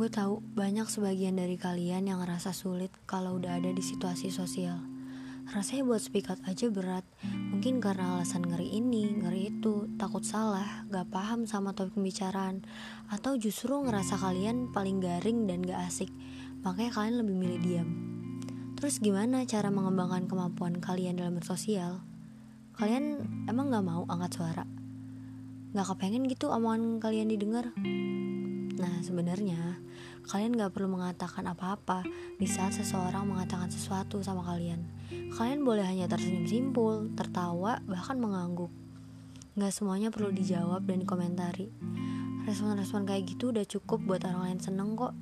Gue tahu banyak sebagian dari kalian yang ngerasa sulit kalau udah ada di situasi sosial. Rasanya buat speak out aja berat. Mungkin karena alasan ngeri ini, ngeri itu, takut salah, gak paham sama topik pembicaraan, atau justru ngerasa kalian paling garing dan gak asik. Makanya kalian lebih milih diam. Terus gimana cara mengembangkan kemampuan kalian dalam bersosial? Kalian emang gak mau angkat suara? Gak kepengen gitu omongan kalian didengar? Nah, sebenarnya kalian gak perlu mengatakan apa-apa di saat seseorang mengatakan sesuatu sama kalian. Kalian boleh hanya tersenyum simpul, tertawa, bahkan mengangguk. Gak semuanya perlu dijawab dan dikomentari. Respon-respon kayak gitu udah cukup buat orang lain seneng kok.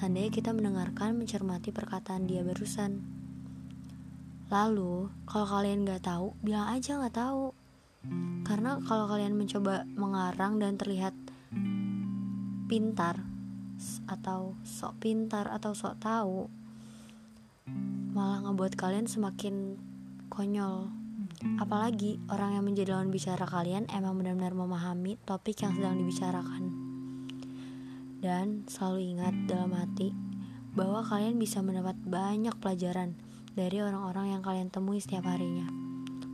Tandanya kita mendengarkan, mencermati perkataan dia barusan. Lalu, kalau kalian gak tahu, bilang aja gak tahu. Karena kalau kalian mencoba mengarang dan terlihat pintar atau sok pintar atau sok tahu malah ngebuat kalian semakin konyol. Apalagi orang yang menjadi lawan bicara kalian emang benar-benar memahami topik yang sedang dibicarakan. Dan selalu ingat dalam hati bahwa kalian bisa mendapat banyak pelajaran dari orang-orang yang kalian temui setiap harinya.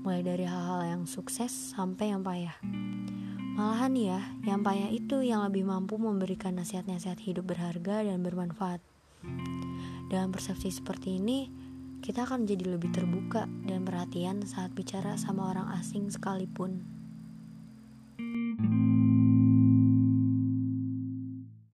Mulai dari hal-hal yang sukses sampai yang payah Malahan ya, yang payah itu yang lebih mampu memberikan nasihat-nasihat hidup berharga dan bermanfaat. Dalam persepsi seperti ini, kita akan jadi lebih terbuka dan perhatian saat bicara sama orang asing sekalipun. thank you